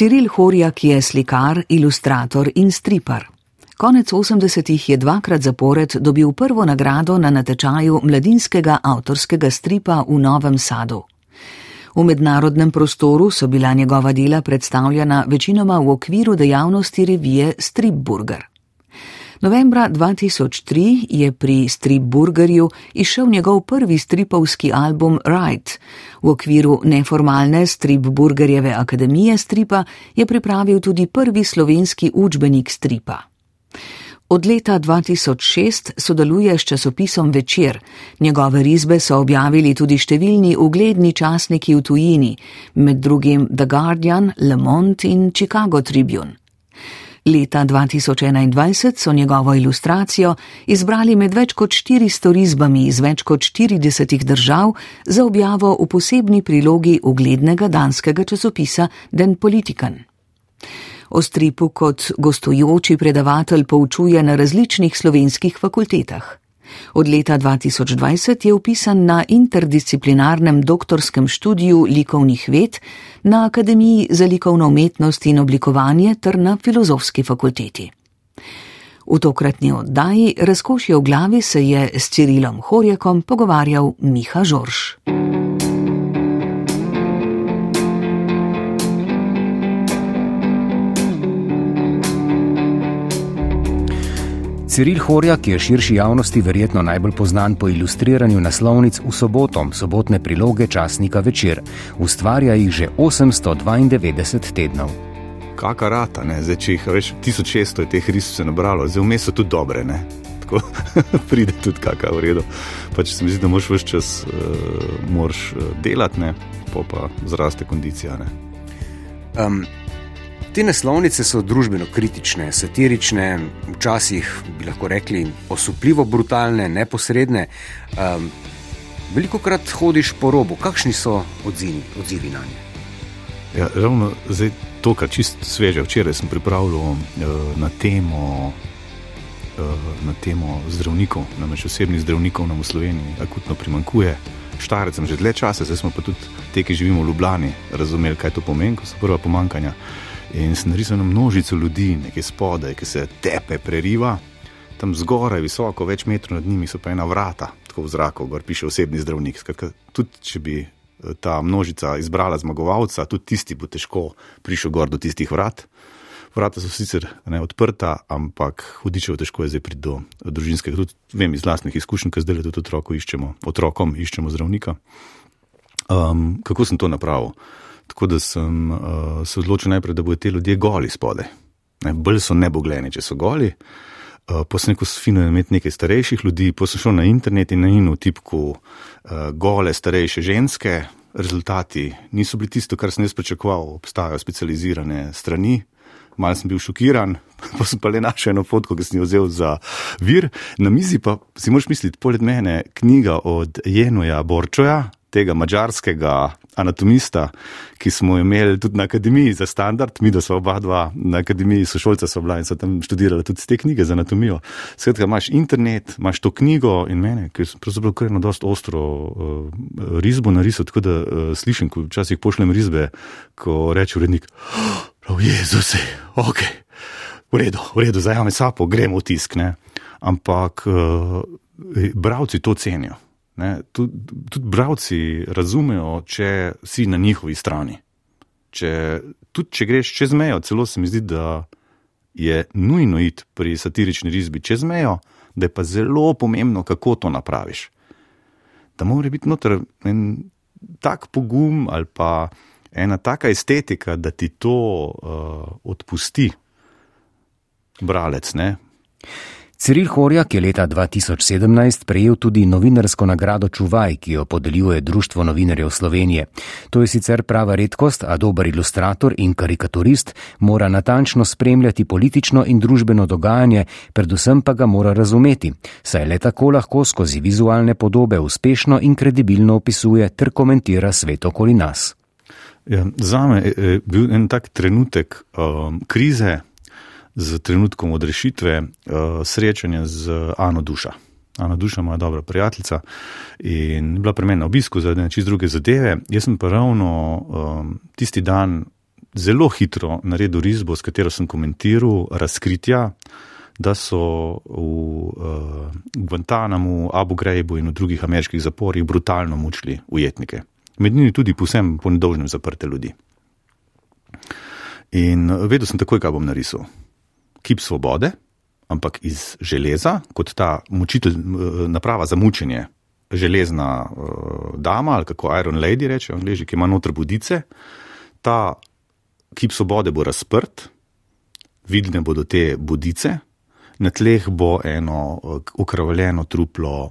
Ciril Horjak je slikar, ilustrator in stripar. Konec 80-ih je dvakrat zapored dobil prvo nagrado na natečaju mladinskega avtorskega stripa v Novem Sadu. V mednarodnem prostoru so bila njegova dela predstavljena večinoma v okviru dejavnosti revije Stripburger. Novembra 2003 je pri Stripburgerju išel njegov prvi stripovski album Right. V okviru neformalne Stripburgerjeve akademije stripa je pripravil tudi prvi slovenski učbenik stripa. Od leta 2006 sodeluje s časopisom Večer. Njegove risbe so objavili tudi številni ugledni časniki v tujini, med drugim The Guardian, Le Monde in Chicago Tribune. Leta 2021 so njegovo ilustracijo izbrali med več kot 400 risbami iz več kot 40 držav za objavo v posebni prilogi uglednega danskega časopisa Den Politiken. O stripu kot gostujoči predavatelj poučuje na različnih slovenskih fakultetah. Od leta 2020 je upisan na interdisciplinarnem doktorskem študiju likovnih ved na Akademiji za likovno umetnost in oblikovanje ter na filozofski fakulteti. V tokratni oddaji Razkošje v glavi se je s Cirilom Horjekom pogovarjal Miha Žorž. Ciril Horjak je širši javnosti verjetno najbolj znan po ilustriranju naslovnic v soboto, sobotne priloge časnika večer. Ustvarja jih že 892 tednov. Kaka rata, ne? zdaj če jih več 1600 je teh risov se nabralo, zdaj vmes so tudi dobre, ne? tako pride tudi kaka v redu. Pa če se mi zdi, da moraš vse čas uh, delati, ne? pa pa zraste kondicija. Um, Te naslovnice so družbeno kritične, satirične, včasih bi lahko rekli osupljivo brutalne, neposredne. Um, veliko krat hodiš po robu, kakšni so odzivi, odzivi na nje? Ja, ravno zdaj, to, kar čist sveže, včeraj sem pripravljal uh, na temo. Na temo zdravnikov, namreč osebnih zdravnikov nam v Sloveniji akutno primankuje. Štarec sem že dlje časa, zdaj smo pa tudi te, ki živimo v Ljubljani, razumeli, kaj to pomeni, ko so prva pomankanja. In sem narisal na množico ljudi, nekaj spodaj, ki se tepe, preriva, tam zgoraj, visoko, več metrov nad njimi so pa ena vrata, tako v zraku, gor piše osebni zdravnik. Skratka, tudi če bi eh, ta množica izbrala zmagovalca, tudi tisti bo težko prišel gor do tistih vrat. Vrata so sicer ne, odprta, ampak hudičevo težko je zdaj priti do družinskega. Tudi vem iz vlastnih izkušenj, ker zdaj le tudi iščemo, otrokom iščemo zdravnika. Um, kako sem to napravil? Tako da sem uh, se odločil najprej, da bodo ti ljudje goli spode. Bolj so nebogljeni, če so goli. Uh, Posebej, ko so fino imeti nekaj starejših ljudi, pa sem šel na internet in na inu tipku uh, gole starejše ženske. Rezultati niso bili tisto, kar sem jaz pričakoval. Obstajajo specializirane strani. Mal sem bil šokiran, pa sem pa le našel eno fotko, ki sem jo vzel za vir. Na mizi pa si moraš misliti, poleg mene, knjiga od Jenoja Borčoja, tega mačarskega anatomista, ki smo imeli tudi na akademiji za standard, mi da smo oba dva na akademiji, sošolca so bila in so tam študirali tudi te knjige za anatomijo. Skratka, imaš internet, imaš to knjigo in mene, ki je pravzaprav kar eno dost ostro uh, risbo narisal, tako da uh, slišim, ko včasih pošljem risbe, ko reče urednik, oh, Jezus, ok, v redu, v redu, zajame sapo, gremo v tisk, ne. Ampak uh, bravci to cenijo. Tudi, tudi bravci razumejo, če si na njihovi strani. Če, tudi če greš čez mejo, celo se mi zdi, da je nujno iti pri satirični risbi čez mejo, da je pa zelo pomembno, kako to napraviš. Da mora biti noter en tak pogum ali pa ena taka estetika, da ti to uh, odpusti, bralec. Ne? Ciril Horjak je leta 2017 prejel tudi novinarsko nagrado Čuvaj, ki jo podeljuje Društvo novinarjev Slovenije. To je sicer prava redkost, a dober ilustrator in karikaturist mora natančno spremljati politično in družbeno dogajanje, predvsem pa ga mora razumeti, saj le tako lahko skozi vizualne podobe uspešno in kredibilno opisuje ter komentira svet okoli nas. Ja, za me je bil en tak trenutek um, krize z trenutkom odrešitve uh, srečanja z Ano Duša. Ana Duša, moja dobra prijateljica, in bila pri meni na obisku za nečist druge zadeve. Jaz sem pa ravno um, tisti dan zelo hitro naredil risbo, s katero sem komentiral razkritja, da so v uh, Guantanamu, Abu Ghreibu in v drugih ameriških zaporih brutalno mučili ujetnike. Med njimi tudi posem po nedolžnem zaprte ljudi. In vedel sem takoj, kaj bom narisal. Kip svobode, ampak iz železa, kot ta mučitelj, naprava za mučenje, železna uh, dama ali kako Iron Lady reče, angliži, ki ima noter budice. Ta kip svobode bo razprt, vidne bodo te budice, na tleh bo eno ukravljeno truplo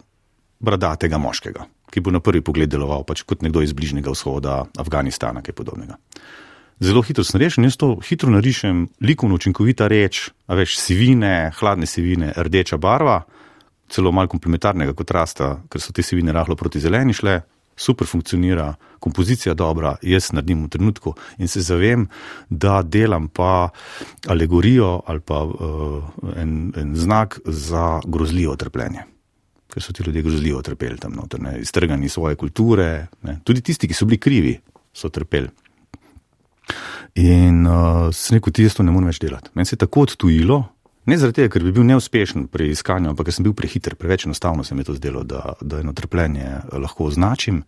bradatega moškega, ki bo na prvi pogled deloval pač kot nekdo iz bližnjega vzhoda, Afganistana, kaj podobnega. Zelo hitro sem rešen, jaz to hitro narišem, likovno učinkovita reč, a več sivine, hladne sivine, rdeča barva celo malo komplementarnega kontrasta, ker so te sivine rahlo proti zeleni šle, super funkcionira, kompozicija dobra, jaz naredim v trenutku in se zavem, da delam pa alegorijo ali pa uh, en, en znak za grozljivo trpljenje. Ker so ti ljudje grozljivo trpeli tam noter, ne, iztrgani svoje kulture, ne. tudi tisti, ki so bili krivi, so trpeli. In uh, sem rekel, ti jaz to ne morem več delati. Meni se je tako odtujilo, Ne zaradi tega, ker bi bil neuspešen pri iskanju, ampak ker sem bil prehiter, preveč enostavno se mi je to zdelo, da, da eno trpljenje eh, lahko označim.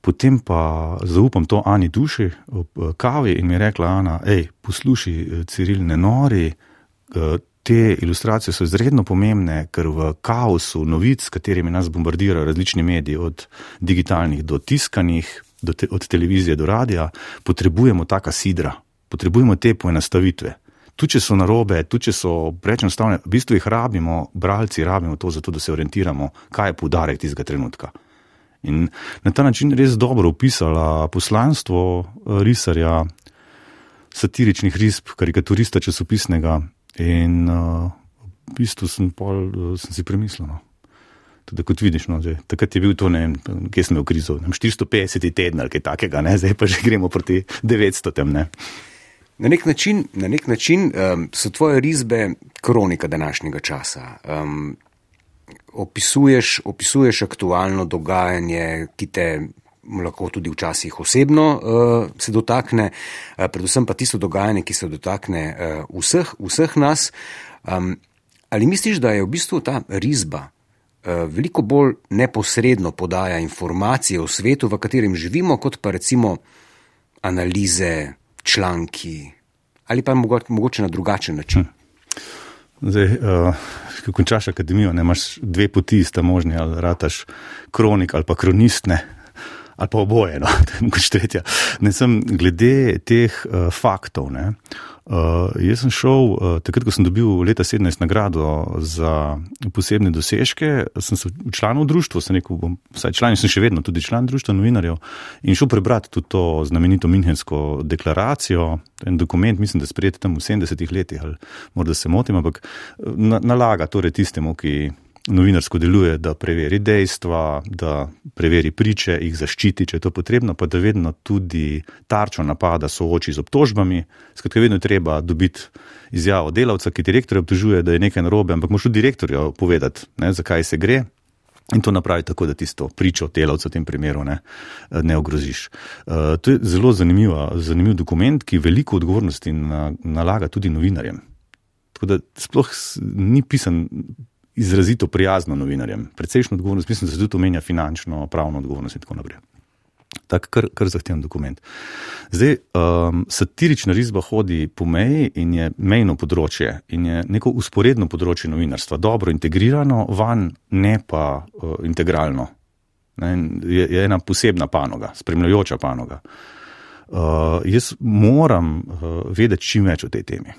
Potem pa zaupam to Ani duši ob eh, kavi in mi je rekla Ana, hej, posluši, eh, Ciril, ne nori, te ilustracije so izredno pomembne, ker v kaosu novic, s katerimi nas bombardirajo različni mediji, od digitalnih do tiskanih, te, od televizije do radia, potrebujemo taka sidra, potrebujemo te poenostavitve tudi če so narobe, tudi če so preveč enostavne, v bistvu jih rabimo, bralci rabimo to, zato da se orientiramo, kaj je poudarek tistega trenutka. In na ta način res dobro opisala poslanstvo eh, risarja, satiričnih risb, karikaturista časopisnega. In uh, v bistvu sem, pol, uh, sem si premislil. No. Tudi kot vidiš, no, že, takrat je bil to, ne vem, kje smo v krizu, 450 tedna ali kaj takega, ne, zdaj pa že gremo proti 900 tem. Na nek način, na nek način um, so tvoje risbe kronika današnjega časa. Um, opisuješ, opisuješ aktualno dogajanje, ki te lahko tudi včasih osebno uh, se dotakne, uh, predvsem pa tisto dogajanje, ki se dotakne uh, vseh, vseh nas. Um, ali misliš, da je v bistvu ta risba veliko bolj neposredno podaja informacije o svetu, v katerem živimo, kot pa recimo analize? članki ali pa mogoče na drugačen način. Hm. Zdaj, uh, ko končaš akademijo, ne imaš dve poti, sta možni, ali rataš kronik ali pa kronist, ne, ali pa oboje, no, mogoče tretja. Ne sem glede teh uh, faktov, ne, Uh, jaz sem šel, uh, takrat, ko sem dobil leta 17 nagrado za posebne dosežke, sem se članil v društvu, sem rekel, bom, vsaj član, sem še vedno tudi član društva novinarjev in šel prebrati tudi to znamenito Münchensko deklaracijo, en dokument, mislim, da sprejeti tam v 70-ih letih, ali morda se motim, ampak na, nalaga torej tistemu, ki novinarsko deluje, da preveri dejstva, da preveri priče, jih zaščiti, če je to potrebno, pa da vedno tudi tarčo napada sooči z obtožbami. Skratka, vedno je treba dobiti izjavo delavca, ki direktorja obtožuje, da je nekaj narobe, ampak moš tudi direktorju povedati, ne, zakaj se gre. In to napravi tako, da tisto pričo delavca v tem primeru ne, ne ogroziš. Uh, to je zelo zanimiv dokument, ki veliko odgovornosti na, nalaga tudi novinarjem. Tako da sploh ni pisan izrazito prijazno novinarjem. Precejšno odgovornost, mislim, da se tudi omenja finančno, pravno odgovornost in tako naprej. Tak, kar, kar zahteven dokument. Zdaj, um, satirična risba hodi po meji in je mejno področje in je neko usporedno področje novinarstva, dobro integrirano, van ne pa uh, integralno. Ne, je, je ena posebna panoga, spremljajoča panoga. Uh, jaz moram uh, vedeti čim več o tej temi,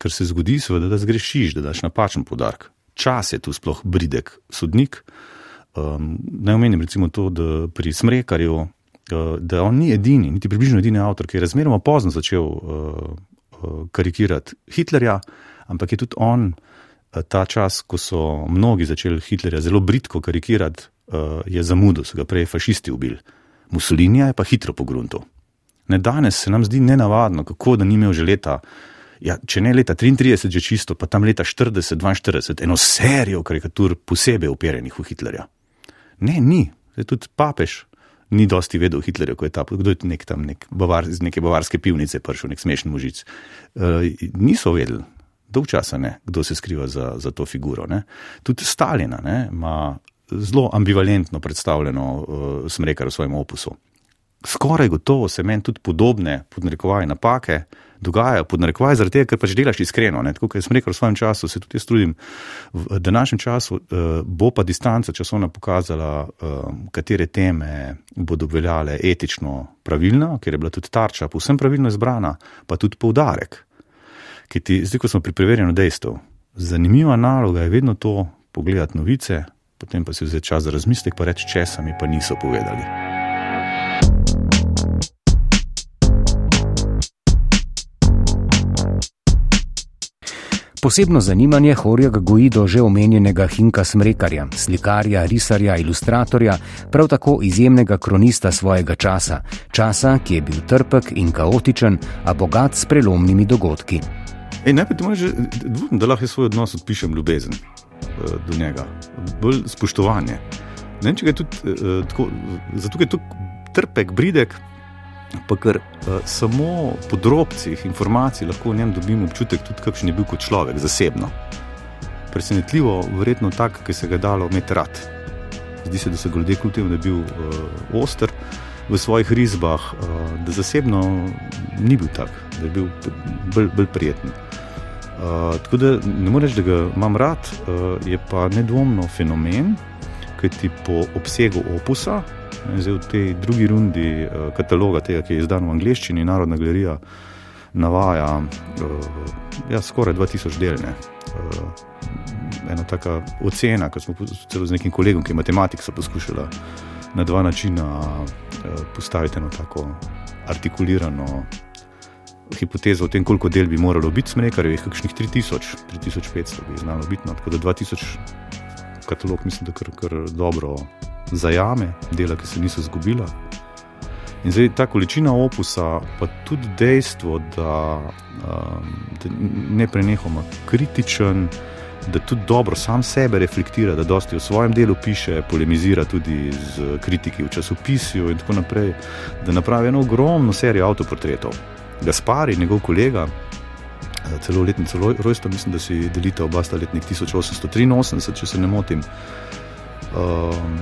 ker se zgodi, seveda, da zgrešiš, da daš napačen podarek čas je tu sploh bridek sodnik. Um, naj omenim recimo to, da pri Smrekarju, uh, da on ni edini, niti približno edini avtor, ki je razmeroma pozno začel uh, uh, karikirati Hitlerja, ampak je tudi on uh, ta čas, ko so mnogi začeli Hitlerja zelo britko karikirati, uh, je zamudil, so ga prej fašisti ubili. Mussolinija je pa hitro pogrunto. Ne danes se nam zdi nenavadno, kako da ni imel že leta ja, če ne leta 33, že čisto, pa tam leta 40, 42, eno serijo karikatur posebej uperjenih v Hitlerja. Ne, ni. Zdaj tudi papež ni dosti vedel Hitlerja, ko je ta, kdo je nek tam nek bavar, iz neke bavarske pivnice prišel, nek smešen možic. Uh, niso vedeli, dolg časa ne, kdo se skriva za, za to figuro. Ne. Tudi Stalina ima zelo ambivalentno predstavljeno uh, smrekar v svojem opusu. Skoraj gotovo se meni tudi podobne, podnarekovaje napake, dogajajo pod narekovaj, zaradi tega, ker pač delaš iskreno. Ne? Tako kot sem rekel v svojem času, se tudi jaz trudim. V današnjem času uh, bo pa distanca časovna pokazala, uh, katere teme bodo veljale etično pravilno, ker je bila tudi tarča povsem pravilno izbrana, pa tudi poudarek. Ki ti, zdaj, ko smo pri preverjanju dejstev, zanimiva naloga je vedno to, pogledati novice, potem pa si vzeti čas za razmislek, pa reči, česa mi pa niso povedali. Posebno zanimanje Horjega goji do že omenjenega Hinka Smrekarja, slikarja, risarja, ilustratorja, prav tako izjemnega kronista svojega časa, časa, ki je bil trpek in kaotičen, a bogat s prelomnimi dogodki. Ej, najprej ti moraš, da lahko svoj odnos odpišem ljubezen eh, do njega, bolj spoštovanje. Ne vem, če je tudi eh, tako, zato je tu trpek, bridek pa ker uh, samo po drobcih informacij lahko v njem dobimo občutek, tudi kakšen je bil kot človek, zasebno. Presenetljivo, verjetno tak, ki se ga je dalo imeti rad. Zdi se, da so ljudje kljub temu, da je bil uh, oster v svojih risbah, uh, da zasebno ni bil tak, da je bil bolj, bolj prijeten. Uh, tako da ne morem reči, da ga imam rad, uh, je pa nedvomno fenomen, ki ti po obsegu opusa, Zdaj, v tej drugi rundi uh, kataloga, tega, ki je izdan v angleščini, Narodna galerija navaja uh, ja, skoraj 2000 delne. Uh, ena taka ocena, ki smo celo z nekim kolegom, ki je matematik, poskušali na dva načina postaviti eno tako artikulirano. Hipotezo o tem, koliko del bi moralo biti smrekarjev, je kakšnih 3000, 3500 bi znalo biti. No, tako da 2000 katalog mislim, da kar, kar dobro zajame, dela, ki se niso zgubila. In zdaj ta količina opusa, pa tudi dejstvo, da, um, da ne prenehoma kritičen, da tudi dobro sam sebe reflektira, da dosti v svojem delu piše, polemizira tudi z kritiki v časopisju in tako naprej, da napravi eno ogromno serijo avtoportretov. Gaspari, njegov kolega, uh, celo letnico rojstva, mislim, da si delite oba sta letnik 1883, če se ne motim. Um,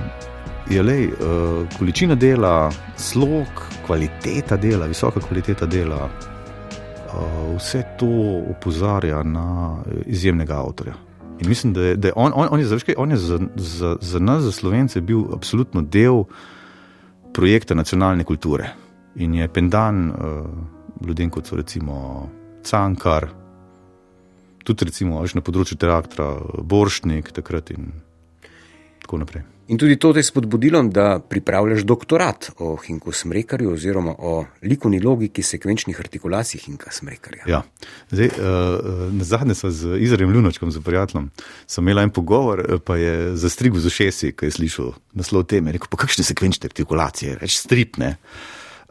je le uh, količina dela, slog, kvaliteta dela, visoka kvaliteta dela, uh, vse to opozarja na izjemnega avtorja. In mislim, da je, da je on, on, on je, zaveške, on je za, za, za nas, za slovence, bil absolutno del projekta nacionalne kulture. In je pendan uh, ljudem, kot so recimo Cankar, tudi recimo na področju teatra, Boršnik takrat in tako naprej. In tudi to te je spodbudilo, da pripravljaš doktorat o Hinku Smrekarju oziroma o likovni logiki sekvenčnih artikulacij Hinka Smrekarja. Ja. Zdaj, uh, na zadnje smo z Izraelom Lunočkom, z prijateljem, imeli en pogovor, eh, pa je zastrigel z ušesi, ki je slišal naslov teme. Rekel, pa kakšne sekvenčne artikulacije, reč stripne.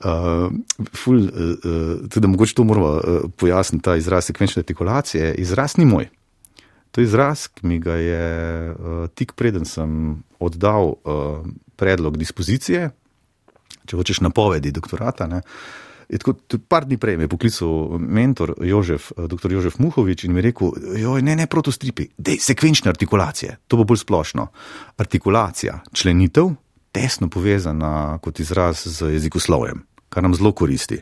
Uh, ful, uh, tudi mogoče to moramo uh, pojasniti, ta izraz sekvenčne artikulacije. Izraz ni moj. To je izraz, ki mi ga je uh, tik preden sem oddal uh, predlog dispozicije, če hočeš napovedi doktorata. Ne. Je tako, par dni prej me je poklical mentor Jožef, uh, dr. Jožef Muhovič in mi rekel: joj, ne, ne, protostripi, dej, sekvenčne artikulacije, to bo bolj splošno. Artikulacija, členitev, tesno povezana kot izraz z jezikoslovjem, kar nam zelo koristi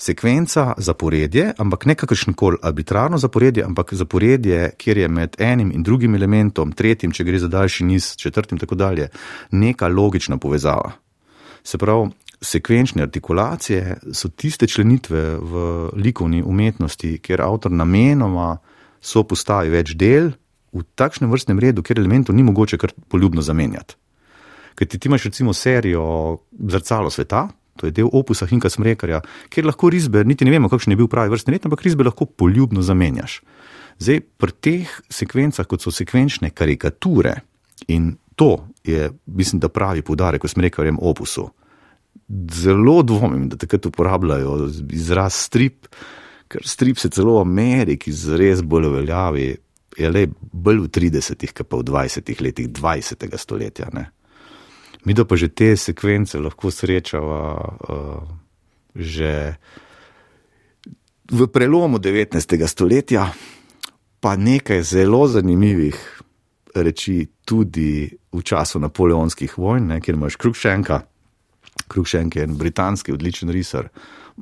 sekvenca, zaporedje, ampak ne kakršen koli arbitrarno zaporedje, ampak zaporedje, kjer je med enim in drugim elementom, tretjim, če gre za daljši niz, četrtim in tako dalje, neka logična povezava. Se pravi, sekvenčne artikulacije so tiste členitve v likovni umetnosti, kjer avtor namenoma so postavi več del v takšnem vrstnem redu, kjer elementov ni mogoče kar poljubno zamenjati. Ker ti imaš recimo serijo Zrcalo sveta, to je del opusa Hinka Smrekarja, kjer lahko risbe, niti ne vemo, kakšen je bil pravi vrstni red, ampak risbe lahko poljubno zamenjaš. Zdaj, pri teh sekvencah, kot so sekvenčne karikature, in to je, mislim, da pravi poudarek v Smrekarjem opusu, zelo dvomim, da takrat uporabljajo izraz strip, ker strip se celo v Ameriki zres bolj uveljavi, je le bolj v 30-ih, kot pa v 20-ih letih 20. stoletja. Ne? Mi da pa že te sekvence lahko srečava uh, že v prelomu 19. stoletja, pa nekaj zelo zanimivih reči tudi v času napoleonskih vojn, ne, kjer imaš Krukšenka. Krukšenk je en britanski odličen risar,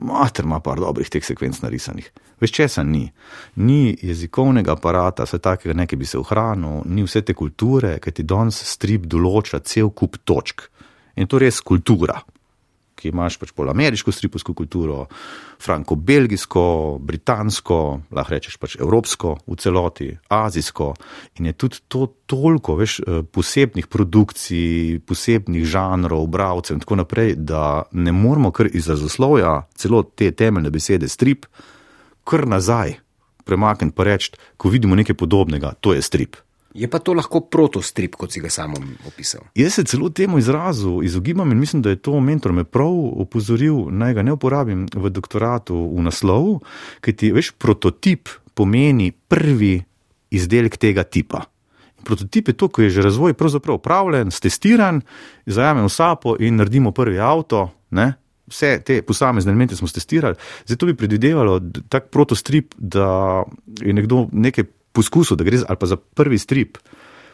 mater ima par dobrih teh sekvenc narisanih. Veš česa ni? Ni jezikovnega aparata, vse takega nekaj bi se ohranil, ni vse te kulture, ki ti danes strip določa cel kup točk. In to je res kultura, ki imaš pač pol ameriško stripovsko kulturo, franko-belgijsko, britansko, lahko rečeš pač evropsko v celoti, azijsko. In je tudi to toliko veš, eh, posebnih produkcij, posebnih žanrov, bravcev in tako naprej, da ne moramo kar iz razoslovja celo te temeljne besede strip, kar nazaj premakniti pa reči, ko vidimo nekaj podobnega, to je strip. Je pa to lahko protostrip, kot si ga sam opisal. Jaz se celo temu izrazu izogibam in mislim, da je to mentor me prav opozoril, naj ga ne uporabim v doktoratu v naslovu, ker ti veš, prototip pomeni prvi izdelek tega tipa. Prototip je to, ko je že razvoj pravzaprav upravljen, testiran, zajamemo sapo in naredimo prvi avto. Ne? Vse te posamezne elemente smo testirali, zato bi predvidevalo tak protostrip, da je nekdo nekaj poskusu, da gre ali pa za prvi strip.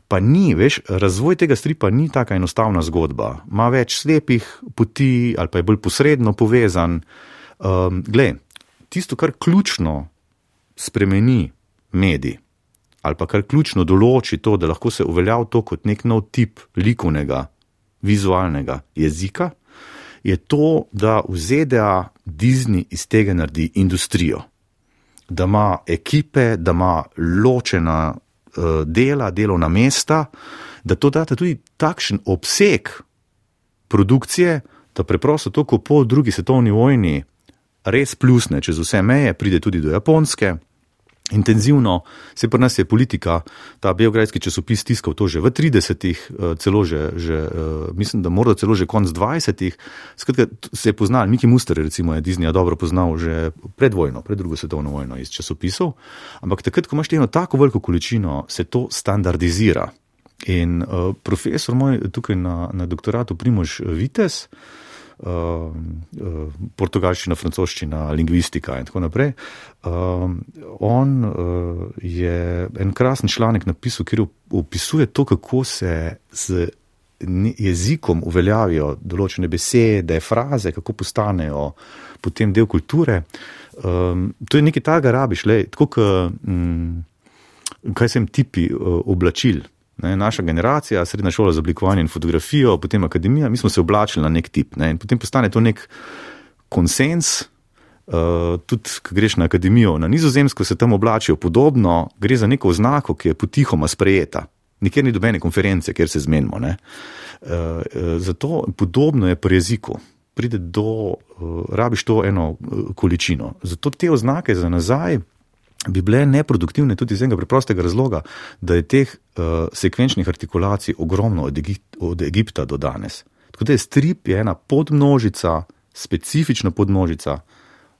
Pa ni, veš, razvoj tega stripa ni tako enostavna zgodba. Ma več slepih poti, ali pa je bolj posredno povezan. Um, Glej, tisto, kar ključno spremeni medij, ali pa kar ključno določi to, da lahko se uveljavi to kot nek nov tip likovnega, vizualnega jezika, je to, da v ZDA Disney iz tega naredi industrijo da ima ekipe, da ima ločena uh, dela, delovna mesta, da to date tudi takšen obseg produkcije, da preprosto to, ko po drugi svetovni vojni res plusne čez vse meje, pride tudi do Japonske intenzivno, se pri nas je politika, ta biografski časopis tiskal to že v 30-ih, eh, celo že, že, eh, mislim, da morda celo že konc 20-ih. Skratka, se je poznal, Miki Muster, recimo, je Disney dobro poznal že pred vojno, pred drugo svetovno vojno iz časopisov. Ampak takrat, ko imaš eno tako veliko količino, se to standardizira. In uh, profesor moj tukaj na, na doktoratu Primož Vites, uh, portugalščina, francoščina, lingvistika in tako naprej. Uh, on uh, je en krasen članek napisal, kjer opisuje to, kako se z jezikom uveljavijo določene besede, fraze, kako postanejo potem del kulture. Um, to je nekaj takega, rabiš, le, tako kot, um, kaj sem tipi uh, oblačil. Ne, naša generacija, srednja šola za oblikovanje in fotografijo, potem akademija, mi smo se oblačili na nek tip. Ne, in potem postane to nek konsens. Uh, tudi, ko greš na akademijo na nizozemsko, se tam oblačijo podobno, gre za neko oznako, ki je potihoma sprejeta. Nikjer ni dobene konference, kjer se zmenimo. Uh, uh, zato podobno je pri jeziku. Pride do, uh, rabiš to eno uh, količino. Zato te oznake za nazaj bi bile neproduktivne tudi iz enega preprostega razloga, da je teh uh, sekvenčnih artikulacij ogromno od, Egip od Egipta do danes. Tako da je strip je ena podmnožica, specifična podmnožica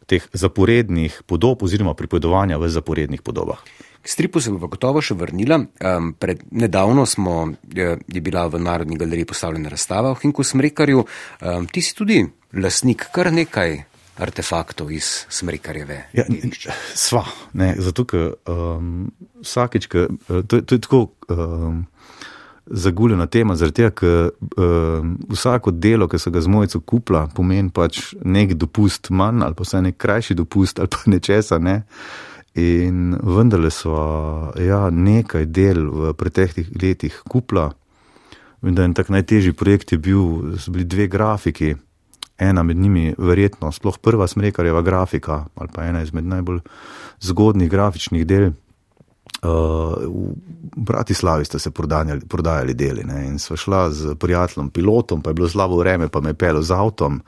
teh zaporednih podob oziroma pripovedovanja v zaporednih podobah. K stripu se bo gotovo še vrnila. Um, pred nedavno smo, je, je bila v Narodni galeriji postavljena razstava o Hinku Smrekarju. Um, ti si tudi lasnik kar nekaj artefaktov iz Smrikarjeve. Ja, sva, ne, zato ker um, vsakeč, ka, eh, to, to je tako um, zaguljena tema, zaradi tega, ker um, vsako delo, ki so ga z mojico kupla, pomeni pač nek dopust manj ali pa vsaj nek krajši dopust ali pa nečesa. Ne. In vendarle so ja, nekaj del v preteklih letih kupla. In da en tak najtežji projekt je bil, so bili dve grafiki, ena med njimi, verjetno sploh prva smrekarjeva grafika ali pa ena izmed najbolj zgodnih grafičnih del. Uh, v Bratislavi ste se prodajali, prodajali deli ne? in sva šla z prijateljem, pilotom, pa je bilo slabo vreme, pa me je pel z avtom.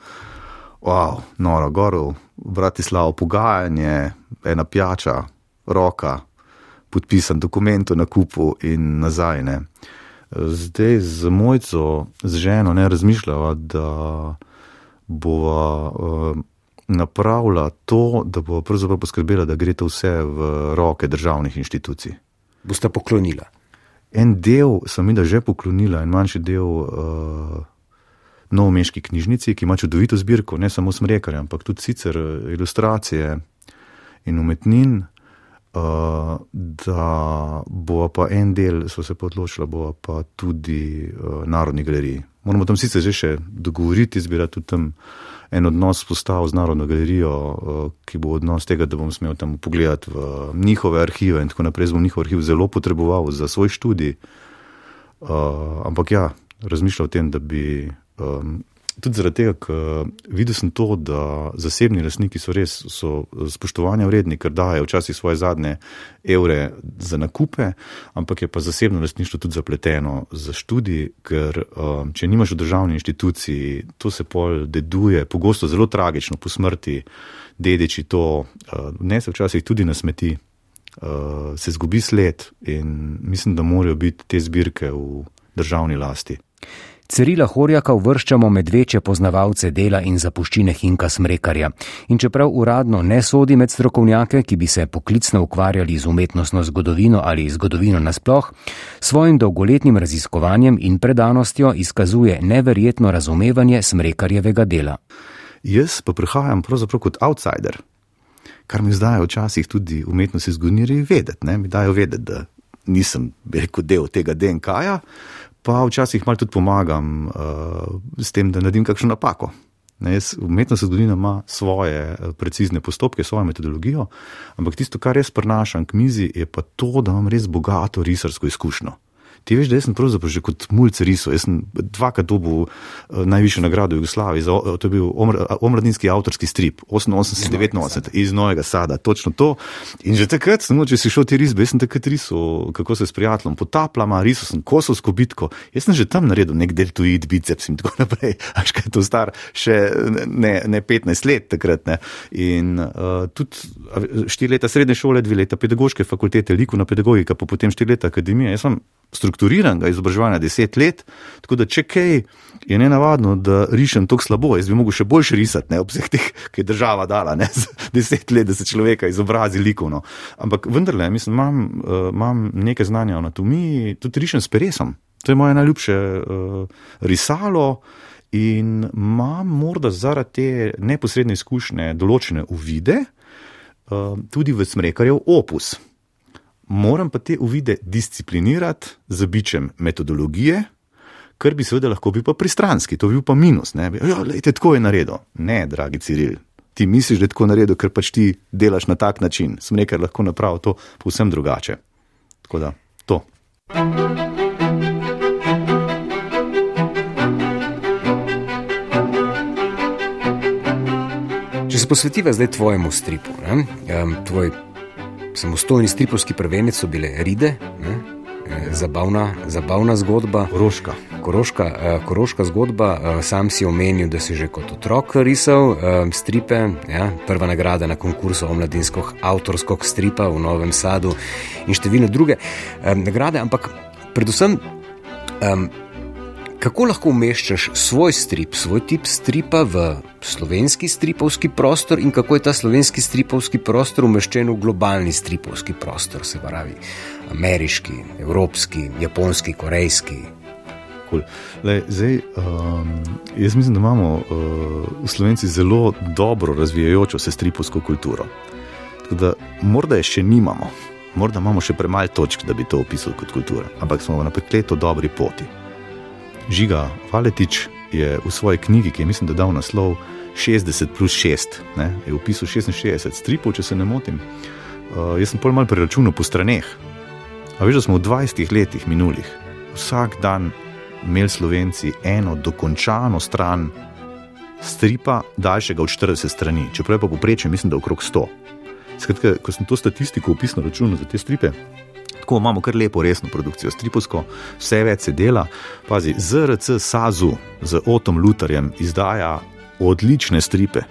Wow, noro, gor v Bratislavo pogajanje, ena pijača, roka, podpisan dokument na kupu in nazaj. Ne? Zdaj z mojco, z ženo, ne razmišljava, da bova uh, napravila to, da bo pravzaprav poskrbela, da gre to vse v roke državnih inštitucij. Boste poklonila? En del sem mi da že poklonila, en manjši del uh, novomeški knjižnici, ki ima čudovito zbirko, ne samo smrekarja, ampak tudi sicer eh, ilustracije in umetnin. Uh, da bo pa en del, so se pa odločili, bo pa tudi uh, Narodni galeriji. Moramo tam sicer že še dogovoriti, zbirati tudi tam en odnos postavil z Narodno galerijo, uh, ki bo odnos tega, da bom smel tam pogledati v njihove arhive in tako naprej. Zbom njihov arhiv zelo potreboval za svoj študij. Uh, ampak ja, razmišljal o tem, da bi um, tudi zaradi tega, ker videl sem to, da zasebni lasniki so res so spoštovanja vredni, ker dajo včasih svoje zadnje evre za nakupe, ampak je pa zasebno lasništvo tudi zapleteno za študij, ker um, če nimaš v državni inštituciji, to se pol deduje, pogosto zelo tragično po smrti, dediči to uh, nese včasih tudi na smeti. Se zgubi sled, in mislim, da morajo biti te zbirke v državni lasti. Cirila Horjaka uvrščamo med večje poznavalce dela in zapuščine Hinka Smrekarja. In čeprav uradno ne sodi med strokovnjake, ki bi se poklicno ukvarjali z umetnostno zgodovino ali zgodovino nasploh, svojim dolgoletnim raziskovanjem in predanostjo izkazuje neverjetno razumevanje Smrekarjevega dela. Jaz pa prihajam pravzaprav kot outsider, kar mi zdaj včasih tudi umetnosti zgodovini vedeti. Ne? Mi dajo vedeti, da nisem rekel del tega DNK-ja pa včasih malo tudi pomagam uh, s tem, da naredim kakšno napako. Umetnost zgodovina ima svoje eh, precizne postopke, svojo metodologijo, ampak tisto, kar jaz prenašam k mizi, je pa to, da imam res bogato risarsko izkušnjo. Ti veš, da sem pravzaprav že kot mulj risal. Jaz sem dvakrat dobil uh, najvišjo nagrado v Jugoslaviji, za, uh, to je bil omladinski avtorski strip, 88-89 iz Novega Sada, točno to. In že takrat, samo če si šel ti risbe, jaz sem takrat risal, kako se s prijateljem potapljama, risal sem kosovsko bitko. Jaz sem že tam naredil nek deltoid, biceps in tako naprej. Až kaj je to star, še ne, ne 15 let takrat. Ne. In uh, tudi štiri leta srednje šole, dve leta pedagoške fakultete, likovna pedagogika, pa potem štiri leta akademije strukturiranega izobraževanja deset let, tako da če kaj je ne navadno, da rišem tako slabo, jaz bi mogel še boljše risati, ne ob vseh teh, ki je država dala, ne deset let, da se človeka izobrazi likovno. Ampak vendarle, mislim, imam, uh, imam nekaj znanja o anatomiji, tudi rišem s peresom. To je moje najljubše uh, risalo. In imam morda zaradi te neposredne izkušnje določene uvide, uh, tudi v smrekarjev opus moram pa te uvide disciplinirati z bičem metodologije, kar bi seveda lahko bil pa pristranski, to bi bil pa minus. Ne, ja, lejte, tako je naredil. Ne, dragi Ciril, ti misliš, da je tako naredil, ker pač ti delaš na tak način. Sem nekaj lahko napravil to povsem drugače. Tako da, to. Če se posvetiva zdaj tvojemu stripu, ne, tvoj samostojni stripovski prvenec so bile Ride, ne, e, zabavna, zabavna zgodba. Koroška. Koroška, e, koroška zgodba, e, sam si omenil, da si že kot otrok risal stripe. Ja, prva nagrada na konkursu o mladinsko avtorsko stripa v Novem Sadu in številne druge nagrade, ampak predvsem. Um, Kako lahko umeščaš svoj strip, svoj tip stripa v slovenski stripovski prostor in kako je ta slovenski stripovski prostor umeščen v globalni stripovski prostor, se pravi ameriški, evropski, japonski, korejski? Cool. Lej, zdaj, um, jaz mislim, da imamo uh, Slovenci zelo dobro razvijajočo se stripovsko kulturo. Da, morda je še nimamo, morda imamo še premalo točk, da bi to opisali kot kulturo, ampak smo na prekleto dobri poti. Žiga Valetič je v svoji knjigi, ki je mislim, da dal naslov 60 plus 6, ne, je opisal 66 stripov, če se ne motim. Uh, jaz sem pol mal preračunal po straneh. A veš, da smo v 20 letih minulih vsak dan imeli Slovenci eno dokončano stran stripa, daljšega od 40 strani, čeprav je pa poprečje, mislim, da okrog 100. Skratka, ko sem to statistiko opisal na računu za te stripe, tako imamo kar lepo, resno produkcijo, stripovsko, vse več se dela. Pazi, ZRC Sazu z Otom Lutarjem izdaja odlične stripe,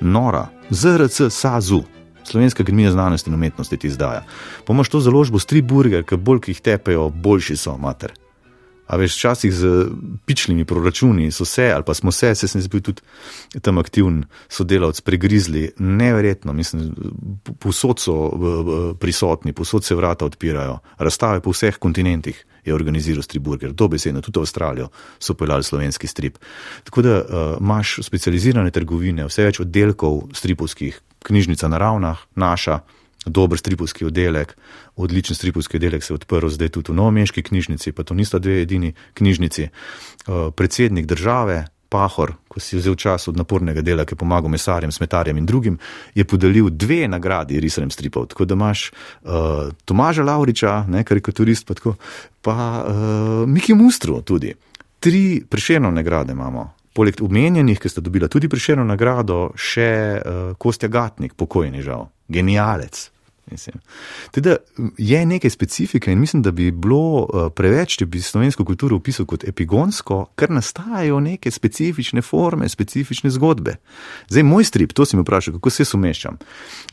nora, ZRC Sazu. Slovenska akademija znanosti in umetnosti ti izdaja. Pomaž to založbo Striburger, ker bolj jih tepejo, boljši so mater. A veš, včasih z pičlimi proračuni so se, ali pa smo se, se sem bil tudi tam aktivn sodelavc, pregrizli, neverjetno, mislim, posod so prisotni, posod se vrata odpirajo, razstave po vseh kontinentih je organiziral Striburger, dobesedno, tudi v Avstralijo so peljali slovenski strip. Tako da uh, imaš specializirane trgovine, vse več oddelkov stripovskih, knjižnica naravna, naša, dober stripovski oddelek, odličen stripovski oddelek se je odprl zdaj tudi v Novomeški knjižnici, pa to nista dve edini knjižnici. Uh, predsednik države, Pahor, ko si vzel čas od napornega dela, ki je pomagal mesarjem, smetarjem in drugim, je podelil dve nagradi risanjem stripov. Tako da imaš uh, Tomaža Lauriča, ne, karikaturist, pa, tako, pa uh, Miki Mustru tudi. Tri priširjene nagrade imamo. Poleg omenjenih, ki sta dobila tudi priširjeno nagrado, še uh, Kostja Gatnik, pokojni žal, genialec, Teda je nekaj specifike in mislim, da bi bilo eh, preveč, če bi slovensko kulturo opisal kot epigonsko, ker nastajajo neke specifične forme, specifične zgodbe. Zdaj, moj strip, to si mi vprašal, kako se sumeščam.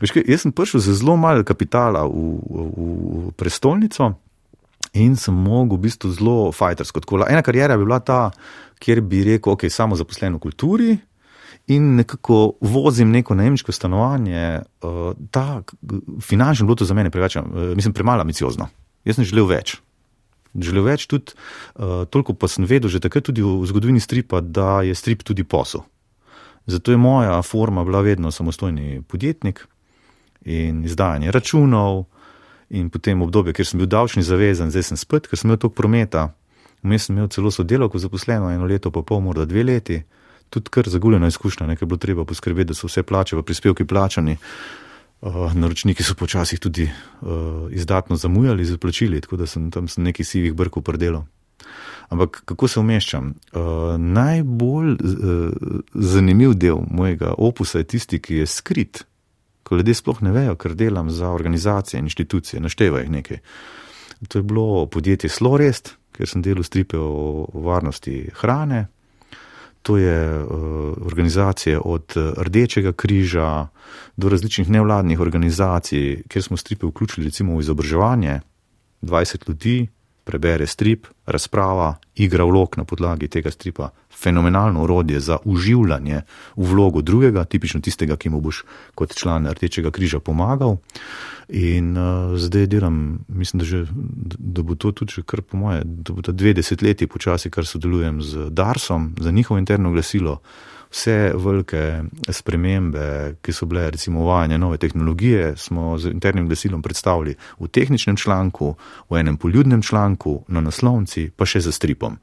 Jaz sem prišel z zelo malo kapitala v, v, prestolnico in sem mogel v bistvu zelo fajtersko. Ena karijera bi bila ta, kjer bi rekel, ok, samo zaposlen v kulturi in nekako vozim neko najemniško stanovanje, uh, ta finančno bilo to za mene preveč, uh, mislim, premalo ambiciozno. Jaz sem želel več. Želel več tudi, uh, toliko pa sem vedel že takrat tudi v zgodovini stripa, da je strip tudi posel. Zato je moja forma bila vedno samostojni podjetnik in izdajanje računov in potem obdobje, ker sem bil davčni zavezan, zdaj sem spet, ker sem imel toliko prometa. Vmes sem imel celo sodelovko zaposleno, eno leto pa pol, morda dve leti tudi kar zaguljena izkušnja, nekaj bilo treba poskrbeti, da so vse plače v prispevki plačani. Uh, naročniki so počasih tudi uh, izdatno zamujali z plačili, tako da sem tam sem nekaj sivih brkov predelal. Ampak kako se umeščam? Uh, najbolj uh, zanimiv del mojega opusa je tisti, ki je skrit, ko ljudje sploh ne vejo, ker delam za organizacije in inštitucije, naštevajo jih nekaj. To je bilo podjetje Slorest, ker sem delal stripe o varnosti hrane, To je uh, organizacije od eh, Rdečega križa do različnih nevladnih organizacij, kjer smo stripe vključili recimo v izobraževanje. 20 ljudi prebere strip, razprava, igra vlog na podlagi tega stripa. Fenomenalno urodje za uživanje v vlogo drugega, tipično tistega, ki mu boš kot član Rdečega križa pomagal. In uh, zdaj delam, mislim, da, že, da bo to tudi kar po moje, da bo to dve desetletji počasi, kar sodelujem z Darsom, za njihovo interno glasilo. Vse velike spremembe, ki so bile, recimo, uvajanje nove tehnologije, smo z internim glasilom predstavili v tehničnem članku, v enem poljudnem članku, na naslovnici, pa še za stripom.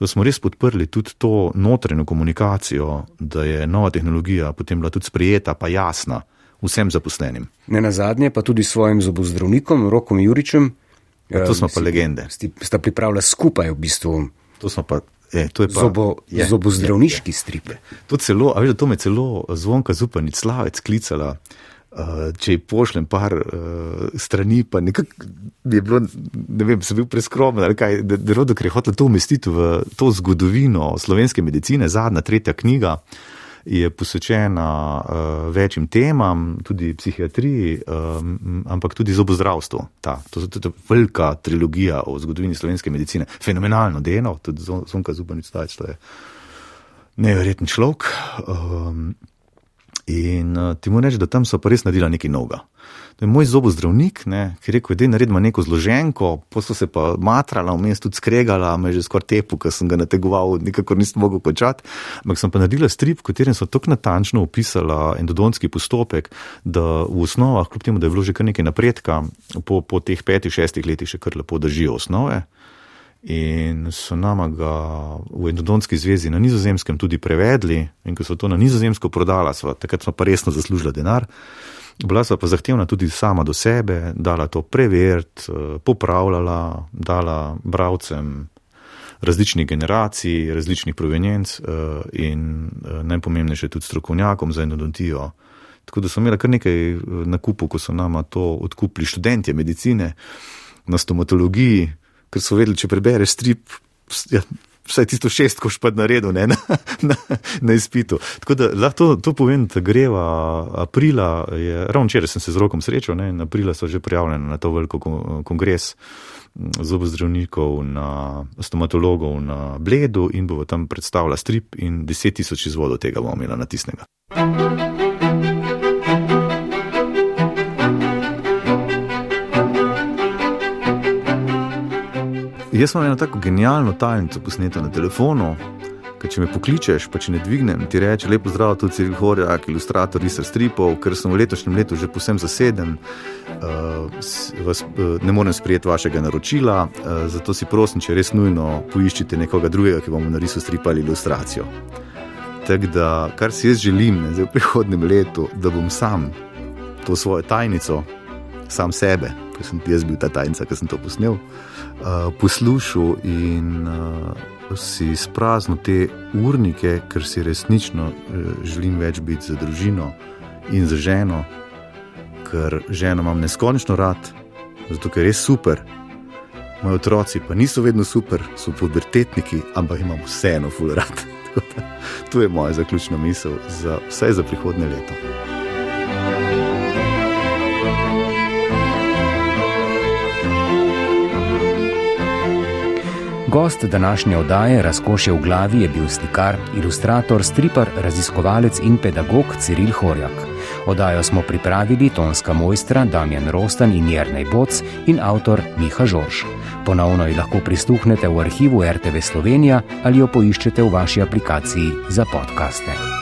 Da smo res podprli tudi to notranjo komunikacijo, da je nova tehnologija potem bila tudi sprejeta, pa jasna vsem zaposlenim. Ne na zadnje, pa tudi svojim zobozdravnikom, Rokom Juričem. Ja, to smo pa legende. Sta pripravila skupaj v bistvu. To smo pa. Je, to je pa, Zobo, je, zobozdravniški je, je, strip. To, celo, veš, to me celo zvonka zupanic slavec klicala, uh, če ji pošljem par uh, strani, pa nekako je bilo, ne vem, sem bil preskromen, ali kaj, da, da, da, ker je hotel to umestiti v to zgodovino slovenske medicine, zadnja, tretja knjiga. Uh, je posvečena uh, večjim temam, tudi psihiatriji, um, ampak tudi zobozdravstvu. Ta, to je tudi velika trilogija o zgodovini slovenske medicine. Fenomenalno delo, tudi zvonka zubanic, da je to neverjeten človek. Um, in uh, ti mu reči, da tam so pa res naredili nekaj novega. To je moj zobozdravnik, ki je rekel, da je naredil neko zloženko, pa so se pa matrala, vmes tudi skregala, me že skoraj tepu, ker sem ga nategoval, nikakor nisem mogel končati. Ampak sem pa naredila strip, v katerem so tako natančno opisala endodonski postopek, da v osnovah, kljub temu, da je vložil kar nekaj napredka, po, po teh petih, šestih letih še kar lepo držijo osnove. In so nama ga v endodonski zvezi na nizozemskem tudi prevedli, in ko so to na nizozemsko prodala, sva, takrat smo pa resno zaslužili denar. Bila sva pa zahtevna tudi sama do sebe, dala to preveriti, eh, popravljala, dala bravcem različnih generacij, različnih provenjenc eh, in eh, najpomembnejše tudi strokovnjakom za endodontijo. Tako da so imeli kar nekaj nakupov, ko so nama to odkupili študentje medicine na stomatologiji, ker so vedeli, če prebereš strip, ja, vsaj tisto šest koš pa naredil ne, na, na, na izpitu. Tako da lahko to, to povem, da greva aprila, je, ravno včeraj sem se z rokom srečal, ne, in aprila so že prijavljeni na to veliko kongres zobozdravnikov, na stomatologov na Bledu in bo tam predstavila strip in deset tisoč izvodov tega bomo imeli natisnega. Jaz imam eno tako genialno tajnico posneto na telefonu, ker če me pokličeš, pa če ne dvignem, ti reče lepo zdrav, tudi Ciril Horjak, ilustrator riser stripov, ker sem v letošnjem letu že posem zaseden, uh, vas, uh, ne morem sprijeti vašega naročila, uh, zato si prosim, če res nujno poiščite nekoga drugega, ki vam narisal strip ali ilustracijo. Tako da, kar si jaz želim ne, v prihodnem letu, da bom sam to svojo tajnico, sam sebe, ker sem jaz bil ta tajnica, ki sem to posnel. Eh, poslušal in uh, si spraznil te urnike, ker si resnično uh, želim več biti za družino in za ženo, ker ženo imam neskončno rad, zato ker je super. Moji otroci pa niso vedno super, so pubertetniki, ampak imam vseeno ful rad. To je moja zaključna misel za vse za prihodnje leto. Gost današnje oddaje Razkošje v glavi je bil slikar, ilustrator, stripar, raziskovalec in pedagog Ciril Horjak. Oddajo smo pripravili tonska mojstra Damjan Rostan in Jrnej Boc in avtor Miha Žorž. Ponovno jo lahko prisluhnete v arhivu RTV Slovenija ali jo poiščete v vaši aplikaciji za podkaste.